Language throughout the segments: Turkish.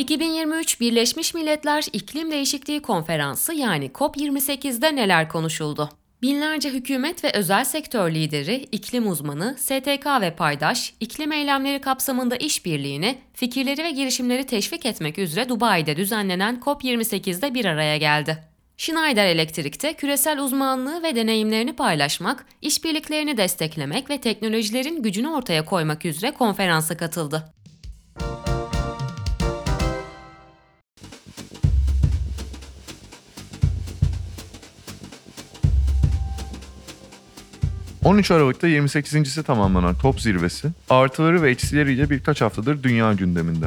2023 Birleşmiş Milletler İklim Değişikliği Konferansı yani COP28'de neler konuşuldu? Binlerce hükümet ve özel sektör lideri, iklim uzmanı, STK ve paydaş, iklim eylemleri kapsamında işbirliğini, fikirleri ve girişimleri teşvik etmek üzere Dubai'de düzenlenen COP28'de bir araya geldi. Schneider Elektrik'te küresel uzmanlığı ve deneyimlerini paylaşmak, işbirliklerini desteklemek ve teknolojilerin gücünü ortaya koymak üzere konferansa katıldı. 13 Aralık'ta 28.si tamamlanan top zirvesi artıları ve eksileriyle birkaç haftadır dünya gündeminde.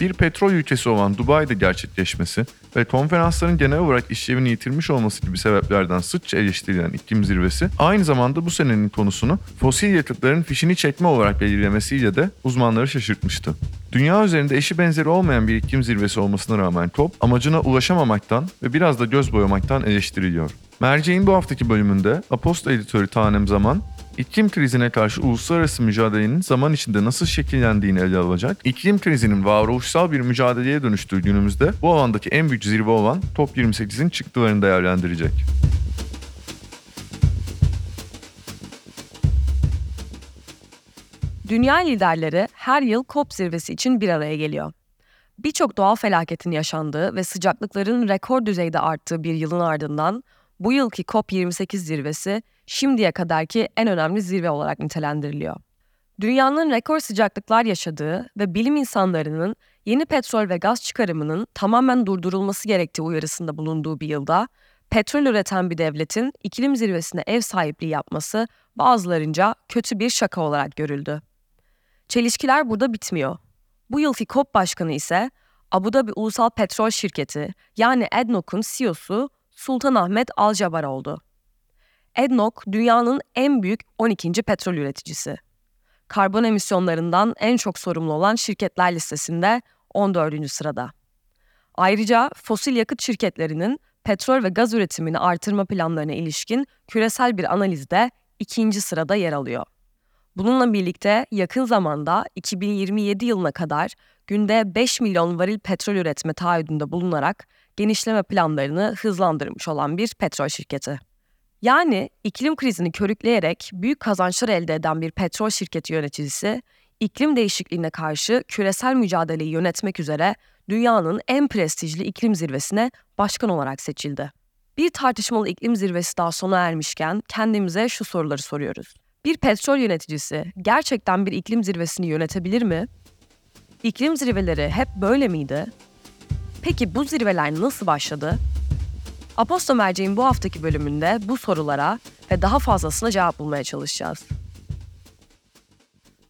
Bir petrol ülkesi olan Dubai'de gerçekleşmesi ve konferansların genel olarak işlevini yitirmiş olması gibi sebeplerden sıkça eleştirilen iklim zirvesi aynı zamanda bu senenin konusunu fosil yakıtların fişini çekme olarak belirlemesiyle de uzmanları şaşırtmıştı. Dünya üzerinde eşi benzeri olmayan bir iklim zirvesi olmasına rağmen COP amacına ulaşamamaktan ve biraz da göz boyamaktan eleştiriliyor. Merceğin bu haftaki bölümünde Aposto editörü Tanem Zaman, iklim krizine karşı uluslararası mücadelenin zaman içinde nasıl şekillendiğini ele alacak, iklim krizinin varoluşsal bir mücadeleye dönüştüğü günümüzde bu alandaki en büyük zirve olan Top 28'in çıktılarını değerlendirecek. Dünya liderleri her yıl COP zirvesi için bir araya geliyor. Birçok doğal felaketin yaşandığı ve sıcaklıkların rekor düzeyde arttığı bir yılın ardından bu yılki COP28 zirvesi şimdiye kadarki en önemli zirve olarak nitelendiriliyor. Dünyanın rekor sıcaklıklar yaşadığı ve bilim insanlarının yeni petrol ve gaz çıkarımının tamamen durdurulması gerektiği uyarısında bulunduğu bir yılda petrol üreten bir devletin iklim zirvesine ev sahipliği yapması bazılarınca kötü bir şaka olarak görüldü. Çelişkiler burada bitmiyor. Bu yılki COP başkanı ise Abu Dhabi Ulusal Petrol Şirketi yani ADNOC'un CEO'su Sultanahmet Alcabar oldu. ADNOC dünyanın en büyük 12. petrol üreticisi. Karbon emisyonlarından en çok sorumlu olan şirketler listesinde 14. sırada. Ayrıca fosil yakıt şirketlerinin petrol ve gaz üretimini artırma planlarına ilişkin küresel bir analizde ikinci sırada yer alıyor. Bununla birlikte yakın zamanda 2027 yılına kadar günde 5 milyon varil petrol üretme taahhüdünde bulunarak genişleme planlarını hızlandırmış olan bir petrol şirketi. Yani iklim krizini körükleyerek büyük kazançlar elde eden bir petrol şirketi yöneticisi, iklim değişikliğine karşı küresel mücadeleyi yönetmek üzere dünyanın en prestijli iklim zirvesine başkan olarak seçildi. Bir tartışmalı iklim zirvesi daha sona ermişken kendimize şu soruları soruyoruz. Bir petrol yöneticisi gerçekten bir iklim zirvesini yönetebilir mi? İklim zirveleri hep böyle miydi? Peki bu zirveler nasıl başladı? Aposto Merceğin bu haftaki bölümünde bu sorulara ve daha fazlasına cevap bulmaya çalışacağız.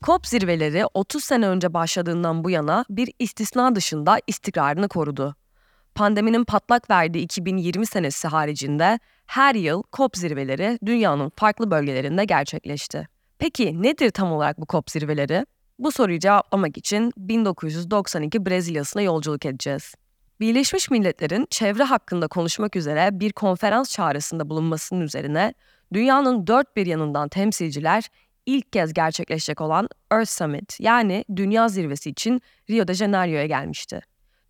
COP zirveleri 30 sene önce başladığından bu yana bir istisna dışında istikrarını korudu. Pandeminin patlak verdiği 2020 senesi haricinde her yıl COP zirveleri dünyanın farklı bölgelerinde gerçekleşti. Peki nedir tam olarak bu COP zirveleri? Bu soruyu cevaplamak için 1992 Brezilya'sına yolculuk edeceğiz. Birleşmiş Milletler'in çevre hakkında konuşmak üzere bir konferans çağrısında bulunmasının üzerine dünyanın dört bir yanından temsilciler ilk kez gerçekleşecek olan Earth Summit yani Dünya Zirvesi için Rio de Janeiro'ya gelmişti.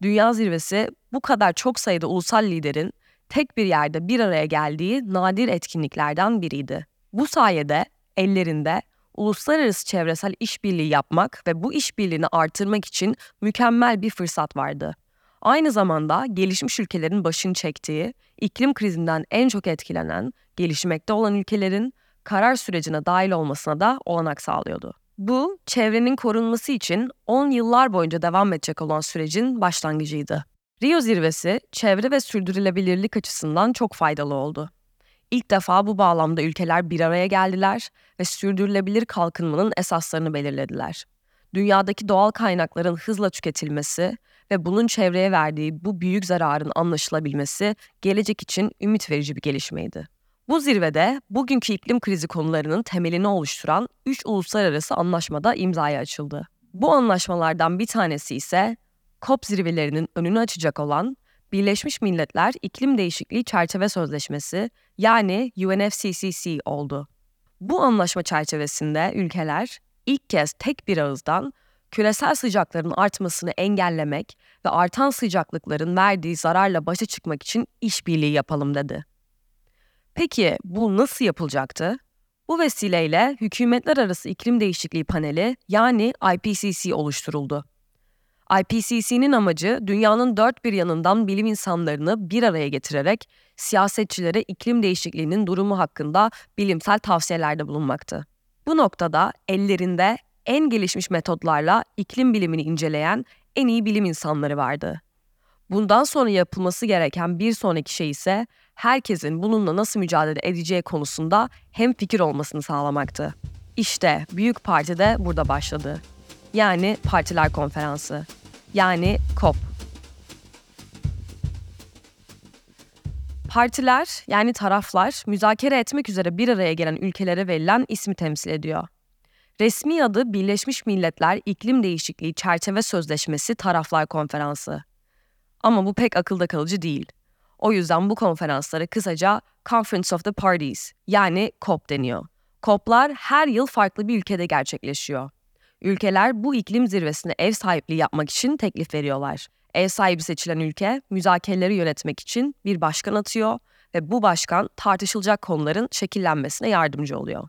Dünya Zirvesi bu kadar çok sayıda ulusal liderin tek bir yerde bir araya geldiği nadir etkinliklerden biriydi. Bu sayede ellerinde uluslararası çevresel işbirliği yapmak ve bu işbirliğini artırmak için mükemmel bir fırsat vardı. Aynı zamanda gelişmiş ülkelerin başını çektiği, iklim krizinden en çok etkilenen, gelişmekte olan ülkelerin karar sürecine dahil olmasına da olanak sağlıyordu. Bu, çevrenin korunması için 10 yıllar boyunca devam edecek olan sürecin başlangıcıydı. Rio zirvesi, çevre ve sürdürülebilirlik açısından çok faydalı oldu. İlk defa bu bağlamda ülkeler bir araya geldiler ve sürdürülebilir kalkınmanın esaslarını belirlediler. Dünyadaki doğal kaynakların hızla tüketilmesi ve bunun çevreye verdiği bu büyük zararın anlaşılabilmesi gelecek için ümit verici bir gelişmeydi. Bu zirvede bugünkü iklim krizi konularının temelini oluşturan 3 uluslararası anlaşmada imzaya açıldı. Bu anlaşmalardan bir tanesi ise COP zirvelerinin önünü açacak olan Birleşmiş Milletler İklim Değişikliği Çerçeve Sözleşmesi yani UNFCCC oldu. Bu anlaşma çerçevesinde ülkeler ilk kez tek bir ağızdan küresel sıcakların artmasını engellemek ve artan sıcaklıkların verdiği zararla başa çıkmak için işbirliği yapalım dedi. Peki bu nasıl yapılacaktı? Bu vesileyle Hükümetler Arası İklim Değişikliği Paneli yani IPCC oluşturuldu. IPCC'nin amacı dünyanın dört bir yanından bilim insanlarını bir araya getirerek siyasetçilere iklim değişikliğinin durumu hakkında bilimsel tavsiyelerde bulunmaktı. Bu noktada ellerinde en gelişmiş metotlarla iklim bilimini inceleyen en iyi bilim insanları vardı. Bundan sonra yapılması gereken bir sonraki şey ise herkesin bununla nasıl mücadele edeceği konusunda hem fikir olmasını sağlamaktı. İşte büyük parti de burada başladı. Yani Partiler Konferansı. Yani COP. Partiler yani taraflar müzakere etmek üzere bir araya gelen ülkelere verilen ismi temsil ediyor. Resmi adı Birleşmiş Milletler İklim Değişikliği Çerçeve Sözleşmesi Taraflar Konferansı. Ama bu pek akılda kalıcı değil. O yüzden bu konferanslara kısaca Conference of the Parties yani COP deniyor. COP'lar her yıl farklı bir ülkede gerçekleşiyor. Ülkeler bu iklim zirvesine ev sahipliği yapmak için teklif veriyorlar. Ev sahibi seçilen ülke müzakereleri yönetmek için bir başkan atıyor ve bu başkan tartışılacak konuların şekillenmesine yardımcı oluyor.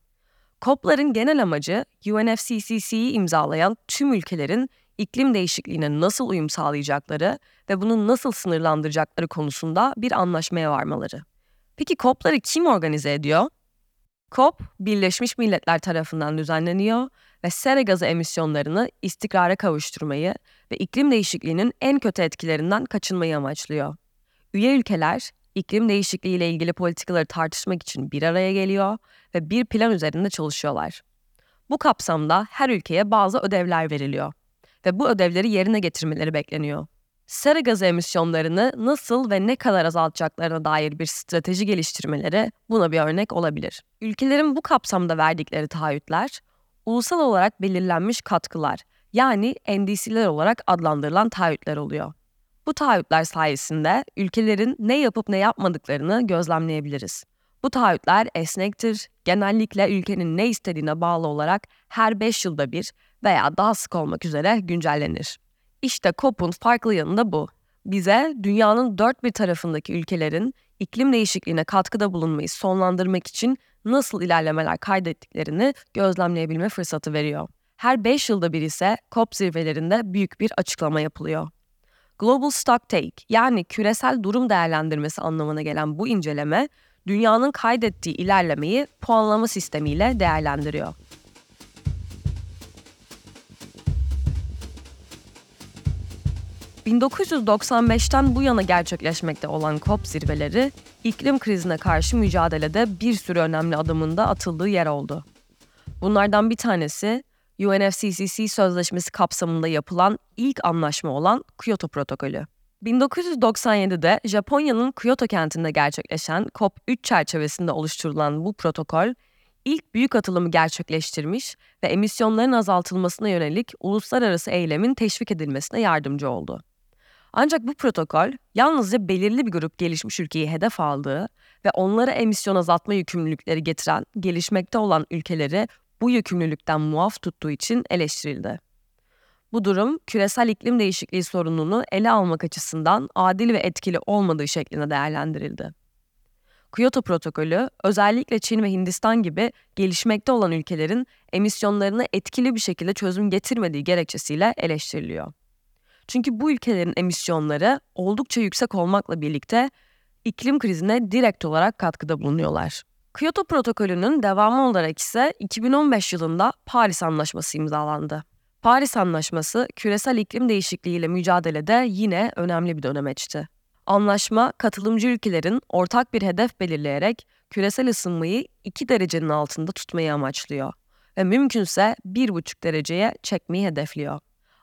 COP'ların genel amacı UNFCCC'yi imzalayan tüm ülkelerin iklim değişikliğine nasıl uyum sağlayacakları ve bunu nasıl sınırlandıracakları konusunda bir anlaşmaya varmaları. Peki COP'ları kim organize ediyor? COP, Birleşmiş Milletler tarafından düzenleniyor ve sera gazı emisyonlarını istikrara kavuşturmayı ve iklim değişikliğinin en kötü etkilerinden kaçınmayı amaçlıyor. Üye ülkeler, iklim değişikliği ile ilgili politikaları tartışmak için bir araya geliyor ve bir plan üzerinde çalışıyorlar. Bu kapsamda her ülkeye bazı ödevler veriliyor ve bu ödevleri yerine getirmeleri bekleniyor. Sera gazı emisyonlarını nasıl ve ne kadar azaltacaklarına dair bir strateji geliştirmeleri buna bir örnek olabilir. Ülkelerin bu kapsamda verdikleri taahhütler, ulusal olarak belirlenmiş katkılar yani NDC'ler olarak adlandırılan taahhütler oluyor. Bu taahhütler sayesinde ülkelerin ne yapıp ne yapmadıklarını gözlemleyebiliriz. Bu taahhütler esnektir, genellikle ülkenin ne istediğine bağlı olarak her 5 yılda bir veya daha sık olmak üzere güncellenir. İşte COP'un farklı yanı da bu. Bize dünyanın dört bir tarafındaki ülkelerin iklim değişikliğine katkıda bulunmayı sonlandırmak için nasıl ilerlemeler kaydettiklerini gözlemleyebilme fırsatı veriyor. Her 5 yılda bir ise COP zirvelerinde büyük bir açıklama yapılıyor. Global Stocktake yani küresel durum değerlendirmesi anlamına gelen bu inceleme, dünyanın kaydettiği ilerlemeyi puanlama sistemiyle değerlendiriyor. 1995'ten bu yana gerçekleşmekte olan COP zirveleri, iklim krizine karşı mücadelede bir sürü önemli adımında atıldığı yer oldu. Bunlardan bir tanesi UNFCCC sözleşmesi kapsamında yapılan ilk anlaşma olan Kyoto Protokolü. 1997'de Japonya'nın Kyoto kentinde gerçekleşen COP3 çerçevesinde oluşturulan bu protokol, ilk büyük atılımı gerçekleştirmiş ve emisyonların azaltılmasına yönelik uluslararası eylemin teşvik edilmesine yardımcı oldu. Ancak bu protokol yalnızca belirli bir grup gelişmiş ülkeyi hedef aldığı ve onlara emisyon azaltma yükümlülükleri getiren gelişmekte olan ülkeleri bu yükümlülükten muaf tuttuğu için eleştirildi. Bu durum küresel iklim değişikliği sorununu ele almak açısından adil ve etkili olmadığı şeklinde değerlendirildi. Kyoto protokolü özellikle Çin ve Hindistan gibi gelişmekte olan ülkelerin emisyonlarını etkili bir şekilde çözüm getirmediği gerekçesiyle eleştiriliyor. Çünkü bu ülkelerin emisyonları oldukça yüksek olmakla birlikte iklim krizine direkt olarak katkıda bulunuyorlar. Kyoto protokolünün devamı olarak ise 2015 yılında Paris Anlaşması imzalandı. Paris Anlaşması küresel iklim değişikliğiyle mücadelede yine önemli bir dönemeçti. Anlaşma katılımcı ülkelerin ortak bir hedef belirleyerek küresel ısınmayı 2 derecenin altında tutmayı amaçlıyor ve mümkünse 1,5 dereceye çekmeyi hedefliyor.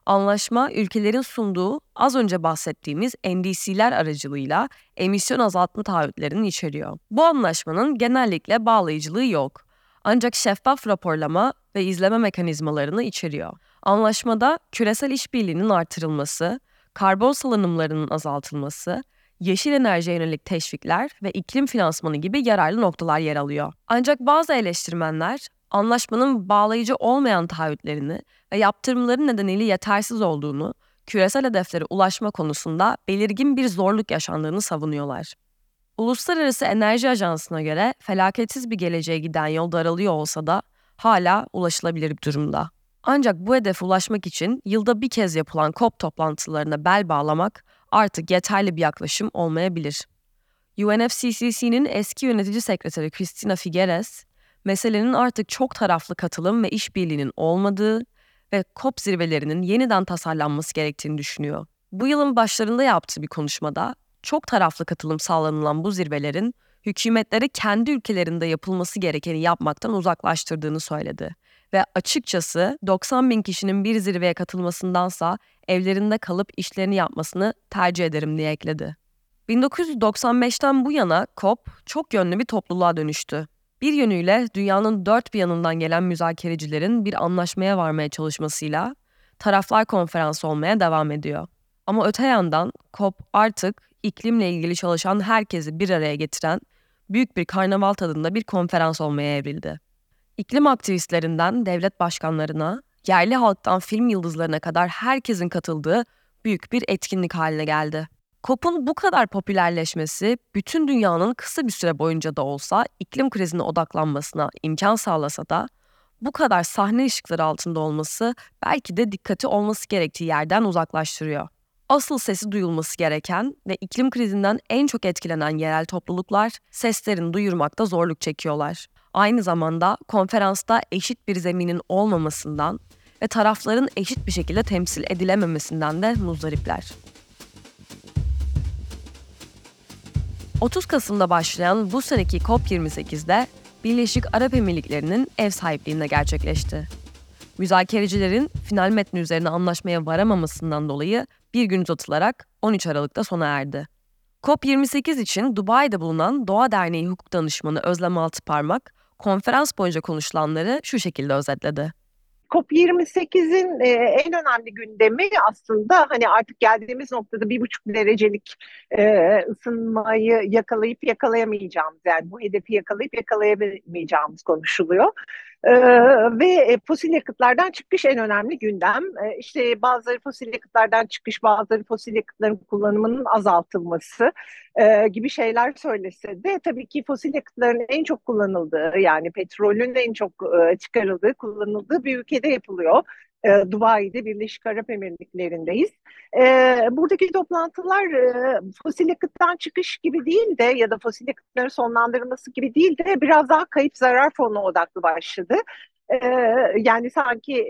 Anlaşma ülkelerin sunduğu az önce bahsettiğimiz NDC'ler aracılığıyla emisyon azaltma taahhütlerini içeriyor. Bu anlaşmanın genellikle bağlayıcılığı yok. Ancak şeffaf raporlama ve izleme mekanizmalarını içeriyor. Anlaşmada küresel işbirliğinin artırılması, karbon salınımlarının azaltılması, yeşil enerjiye yönelik teşvikler ve iklim finansmanı gibi yararlı noktalar yer alıyor. Ancak bazı eleştirmenler Anlaşmanın bağlayıcı olmayan taahhütlerini ve yaptırımların nedeniyle yetersiz olduğunu, küresel hedeflere ulaşma konusunda belirgin bir zorluk yaşandığını savunuyorlar. Uluslararası Enerji Ajansı'na göre felaketsiz bir geleceğe giden yol daralıyor olsa da hala ulaşılabilir bir durumda. Ancak bu hedefe ulaşmak için yılda bir kez yapılan COP toplantılarına bel bağlamak artık yeterli bir yaklaşım olmayabilir. UNFCCC'nin eski yönetici sekreteri Cristina Figueres, meselenin artık çok taraflı katılım ve işbirliğinin olmadığı ve COP zirvelerinin yeniden tasarlanması gerektiğini düşünüyor. Bu yılın başlarında yaptığı bir konuşmada çok taraflı katılım sağlanılan bu zirvelerin hükümetleri kendi ülkelerinde yapılması gerekeni yapmaktan uzaklaştırdığını söyledi. Ve açıkçası 90 bin kişinin bir zirveye katılmasındansa evlerinde kalıp işlerini yapmasını tercih ederim diye ekledi. 1995'ten bu yana COP çok yönlü bir topluluğa dönüştü. Bir yönüyle dünyanın dört bir yanından gelen müzakerecilerin bir anlaşmaya varmaya çalışmasıyla taraflar konferansı olmaya devam ediyor. Ama öte yandan COP artık iklimle ilgili çalışan herkesi bir araya getiren büyük bir karnaval tadında bir konferans olmaya evrildi. İklim aktivistlerinden devlet başkanlarına, yerli halktan film yıldızlarına kadar herkesin katıldığı büyük bir etkinlik haline geldi. COP'un bu kadar popülerleşmesi bütün dünyanın kısa bir süre boyunca da olsa iklim krizine odaklanmasına imkan sağlasa da bu kadar sahne ışıkları altında olması belki de dikkati olması gerektiği yerden uzaklaştırıyor. Asıl sesi duyulması gereken ve iklim krizinden en çok etkilenen yerel topluluklar seslerini duyurmakta zorluk çekiyorlar. Aynı zamanda konferansta eşit bir zeminin olmamasından ve tarafların eşit bir şekilde temsil edilememesinden de muzdaripler. 30 Kasım'da başlayan bu seneki COP28'de Birleşik Arap Emirlikleri'nin ev sahipliğinde gerçekleşti. Müzakerecilerin final metni üzerine anlaşmaya varamamasından dolayı bir gün uzatılarak 13 Aralık'ta sona erdi. COP28 için Dubai'de bulunan Doğa Derneği hukuk danışmanı Özlem Altıparmak, konferans boyunca konuşulanları şu şekilde özetledi. COP28'in e, en önemli gündemi aslında hani artık geldiğimiz noktada bir buçuk derecelik e, ısınmayı yakalayıp yakalayamayacağımız yani bu hedefi yakalayıp yakalayamayacağımız konuşuluyor. Ee, ve fosil yakıtlardan çıkış en önemli gündem. Ee, işte bazıları fosil yakıtlardan çıkış, bazıları fosil yakıtların kullanımının azaltılması e, gibi şeyler söylese de tabii ki fosil yakıtların en çok kullanıldığı yani petrolün en çok e, çıkarıldığı, kullanıldığı bir ülkede yapılıyor e, Dubai'de Birleşik Arap Emirlikleri'ndeyiz. E, buradaki toplantılar e, fosil yakıttan çıkış gibi değil de ya da fosil yakıtların sonlandırılması gibi değil de biraz daha kayıp zarar fonu odaklı başladı. Yani sanki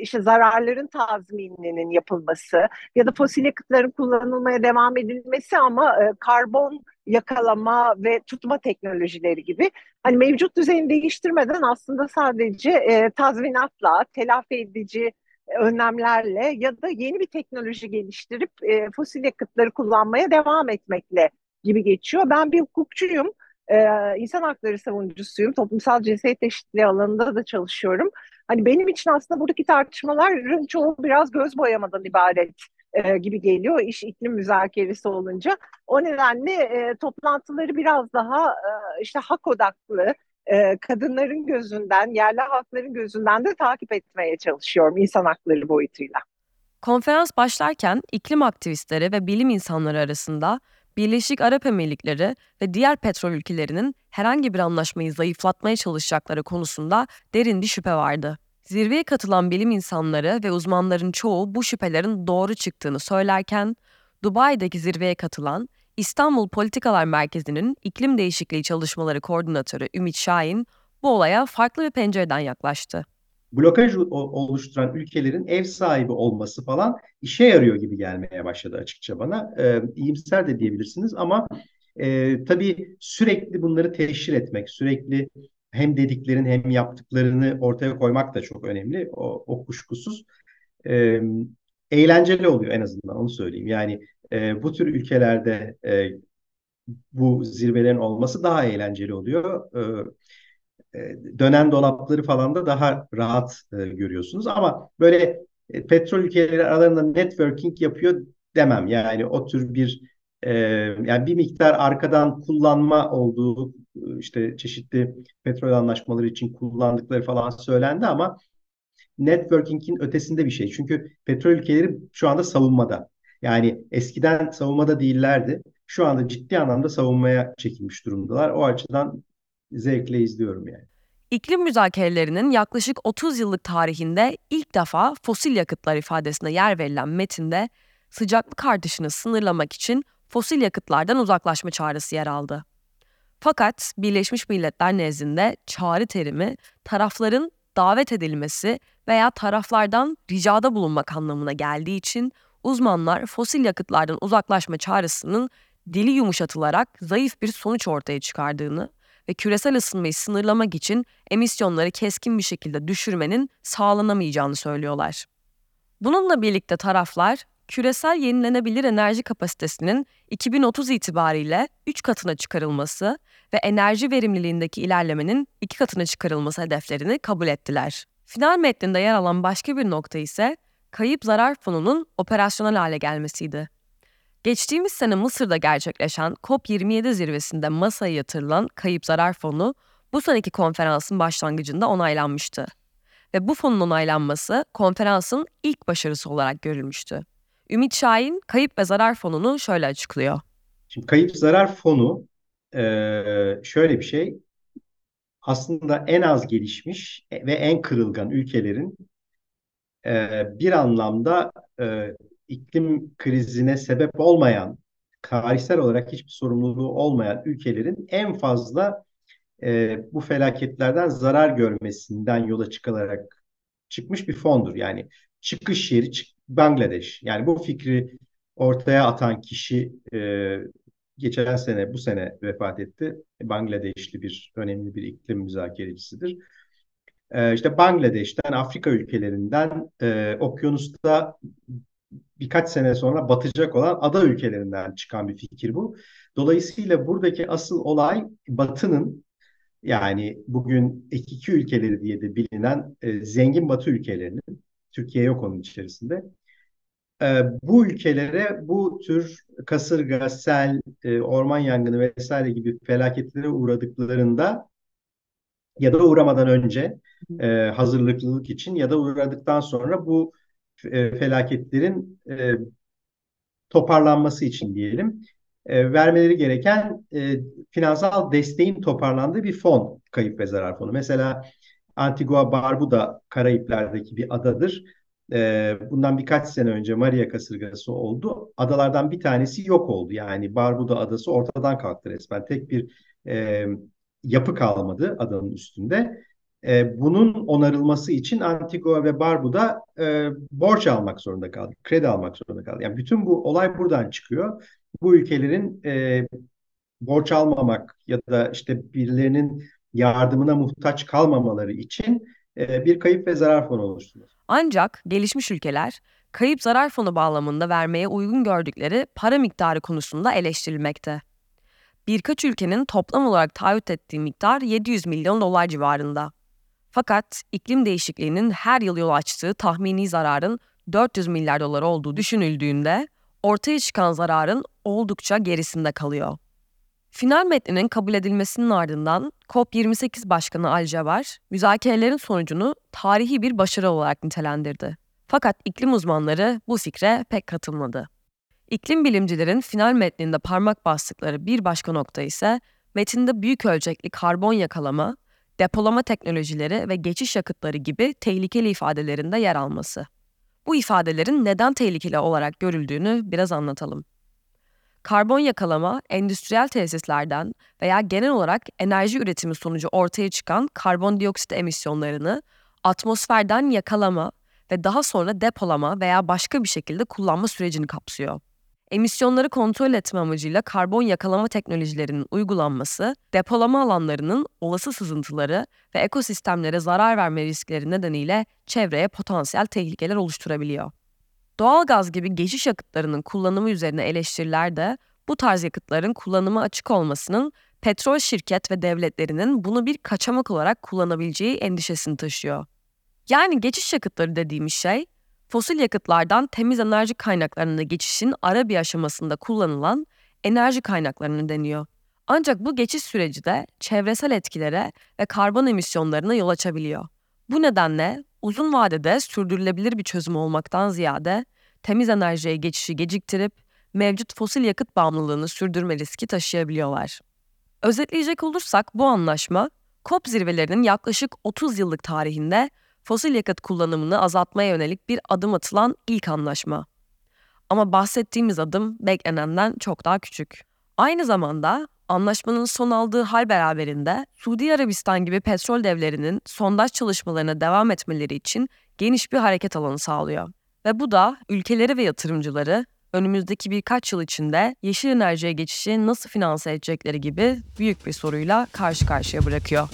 işte zararların tazmininin yapılması ya da fosil yakıtların kullanılmaya devam edilmesi ama karbon yakalama ve tutma teknolojileri gibi hani mevcut düzeni değiştirmeden aslında sadece tazminatla, telafi edici önlemlerle ya da yeni bir teknoloji geliştirip fosil yakıtları kullanmaya devam etmekle gibi geçiyor. Ben bir hukukçuyum e, insan hakları savunucusuyum. Toplumsal cinsiyet eşitliği alanında da çalışıyorum. Hani benim için aslında buradaki tartışmaların çoğu biraz göz boyamadan ibaret e, gibi geliyor iş iklim müzakeresi olunca. O nedenle e, toplantıları biraz daha e, işte hak odaklı, e, kadınların gözünden, yerli halkların gözünden de takip etmeye çalışıyorum insan hakları boyutuyla. Konferans başlarken iklim aktivistleri ve bilim insanları arasında Birleşik Arap Emirlikleri ve diğer petrol ülkelerinin herhangi bir anlaşmayı zayıflatmaya çalışacakları konusunda derin bir şüphe vardı. Zirveye katılan bilim insanları ve uzmanların çoğu bu şüphelerin doğru çıktığını söylerken, Dubai'deki zirveye katılan İstanbul Politikalar Merkezi'nin iklim değişikliği çalışmaları koordinatörü Ümit Şahin bu olaya farklı bir pencereden yaklaştı blokaj oluşturan ülkelerin ev sahibi olması falan işe yarıyor gibi gelmeye başladı açıkça bana. E, iyimser de diyebilirsiniz ama e, tabii sürekli bunları teşhir etmek, sürekli hem dediklerin hem yaptıklarını ortaya koymak da çok önemli. O, o kuşkusuz. E, eğlenceli oluyor en azından onu söyleyeyim. Yani e, bu tür ülkelerde e, bu zirvelerin olması daha eğlenceli oluyor. E, dönen dolapları falan da daha rahat e, görüyorsunuz. Ama böyle e, petrol ülkeleri aralarında networking yapıyor demem. Yani o tür bir e, yani bir miktar arkadan kullanma olduğu işte çeşitli petrol anlaşmaları için kullandıkları falan söylendi ama networking'in ötesinde bir şey. Çünkü petrol ülkeleri şu anda savunmada. Yani eskiden savunmada değillerdi. Şu anda ciddi anlamda savunmaya çekilmiş durumdalar. O açıdan zevkle izliyorum yani. İklim müzakerelerinin yaklaşık 30 yıllık tarihinde ilk defa fosil yakıtlar ifadesine yer verilen metinde sıcaklık artışını sınırlamak için fosil yakıtlardan uzaklaşma çağrısı yer aldı. Fakat Birleşmiş Milletler nezdinde çağrı terimi tarafların davet edilmesi veya taraflardan ricada bulunmak anlamına geldiği için uzmanlar fosil yakıtlardan uzaklaşma çağrısının dili yumuşatılarak zayıf bir sonuç ortaya çıkardığını ve küresel ısınmayı sınırlamak için emisyonları keskin bir şekilde düşürmenin sağlanamayacağını söylüyorlar. Bununla birlikte taraflar küresel yenilenebilir enerji kapasitesinin 2030 itibariyle 3 katına çıkarılması ve enerji verimliliğindeki ilerlemenin 2 katına çıkarılması hedeflerini kabul ettiler. Final metninde yer alan başka bir nokta ise kayıp zarar fonunun operasyonel hale gelmesiydi. Geçtiğimiz sene Mısır'da gerçekleşen COP27 zirvesinde masaya yatırılan kayıp zarar fonu bu seneki konferansın başlangıcında onaylanmıştı. Ve bu fonun onaylanması konferansın ilk başarısı olarak görülmüştü. Ümit Şahin kayıp ve zarar fonunu şöyle açıklıyor. Şimdi kayıp zarar fonu şöyle bir şey. Aslında en az gelişmiş ve en kırılgan ülkelerin bir anlamda iklim krizine sebep olmayan, tarihsel olarak hiçbir sorumluluğu olmayan ülkelerin en fazla e, bu felaketlerden zarar görmesinden yola çıkılarak çıkmış bir fondur. Yani çıkış yeri Bangladeş. Yani bu fikri ortaya atan kişi e, geçen sene, bu sene vefat etti. Bangladeşli bir önemli bir iklim müzakerecisidir. E, işte Bangladeş'ten, Afrika ülkelerinden, e, okyanusta birkaç sene sonra batacak olan ada ülkelerinden çıkan bir fikir bu. Dolayısıyla buradaki asıl olay Batı'nın yani bugün iki ülkeleri diye de bilinen e, zengin Batı ülkelerinin, Türkiye yok onun içerisinde, e, bu ülkelere bu tür kasırga, sel, e, orman yangını vesaire gibi felaketlere uğradıklarında ya da uğramadan önce e, hazırlıklılık için ya da uğradıktan sonra bu e, felaketlerin e, toparlanması için diyelim e, vermeleri gereken e, finansal desteğin toparlandığı bir fon kayıp ve zarar fonu. Mesela Antigua Barbuda Karayipler'deki bir adadır. E, bundan birkaç sene önce Maria kasırgası oldu. Adalardan bir tanesi yok oldu. Yani Barbuda adası ortadan kalktı resmen. Tek bir e, yapı kalmadı adanın üstünde. E, bunun onarılması için Antigua ve Barbuda e, borç almak zorunda kaldı, kredi almak zorunda kaldı. Yani bütün bu olay buradan çıkıyor. Bu ülkelerin e, borç almamak ya da işte birilerinin yardımına muhtaç kalmamaları için e, bir kayıp ve zarar fonu oluşturuyor. Ancak gelişmiş ülkeler kayıp zarar fonu bağlamında vermeye uygun gördükleri para miktarı konusunda eleştirilmekte. Birkaç ülkenin toplam olarak taahhüt ettiği miktar 700 milyon dolar civarında. Fakat iklim değişikliğinin her yıl yol açtığı tahmini zararın 400 milyar dolar olduğu düşünüldüğünde ortaya çıkan zararın oldukça gerisinde kalıyor. Final metninin kabul edilmesinin ardından COP28 Başkanı Al Jaber, müzakerelerin sonucunu tarihi bir başarı olarak nitelendirdi. Fakat iklim uzmanları bu fikre pek katılmadı. İklim bilimcilerin final metninde parmak bastıkları bir başka nokta ise metinde büyük ölçekli karbon yakalama depolama teknolojileri ve geçiş yakıtları gibi tehlikeli ifadelerinde yer alması. Bu ifadelerin neden tehlikeli olarak görüldüğünü biraz anlatalım. Karbon yakalama, endüstriyel tesislerden veya genel olarak enerji üretimi sonucu ortaya çıkan karbondioksit emisyonlarını atmosferden yakalama ve daha sonra depolama veya başka bir şekilde kullanma sürecini kapsıyor. Emisyonları kontrol etme amacıyla karbon yakalama teknolojilerinin uygulanması, depolama alanlarının olası sızıntıları ve ekosistemlere zarar verme riskleri nedeniyle çevreye potansiyel tehlikeler oluşturabiliyor. Doğalgaz gibi geçiş yakıtlarının kullanımı üzerine eleştiriler de bu tarz yakıtların kullanıma açık olmasının petrol şirket ve devletlerinin bunu bir kaçamak olarak kullanabileceği endişesini taşıyor. Yani geçiş yakıtları dediğimiz şey fosil yakıtlardan temiz enerji kaynaklarına geçişin ara bir aşamasında kullanılan enerji kaynaklarını deniyor. Ancak bu geçiş süreci de çevresel etkilere ve karbon emisyonlarına yol açabiliyor. Bu nedenle uzun vadede sürdürülebilir bir çözüm olmaktan ziyade temiz enerjiye geçişi geciktirip mevcut fosil yakıt bağımlılığını sürdürme riski taşıyabiliyorlar. Özetleyecek olursak bu anlaşma COP zirvelerinin yaklaşık 30 yıllık tarihinde fosil yakıt kullanımını azaltmaya yönelik bir adım atılan ilk anlaşma. Ama bahsettiğimiz adım beklenenden çok daha küçük. Aynı zamanda anlaşmanın son aldığı hal beraberinde Suudi Arabistan gibi petrol devlerinin sondaj çalışmalarına devam etmeleri için geniş bir hareket alanı sağlıyor. Ve bu da ülkeleri ve yatırımcıları önümüzdeki birkaç yıl içinde yeşil enerjiye geçişi nasıl finanse edecekleri gibi büyük bir soruyla karşı karşıya bırakıyor.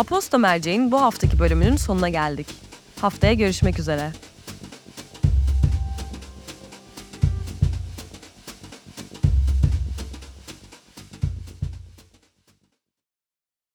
Aposto Merceğin bu haftaki bölümünün sonuna geldik. Haftaya görüşmek üzere.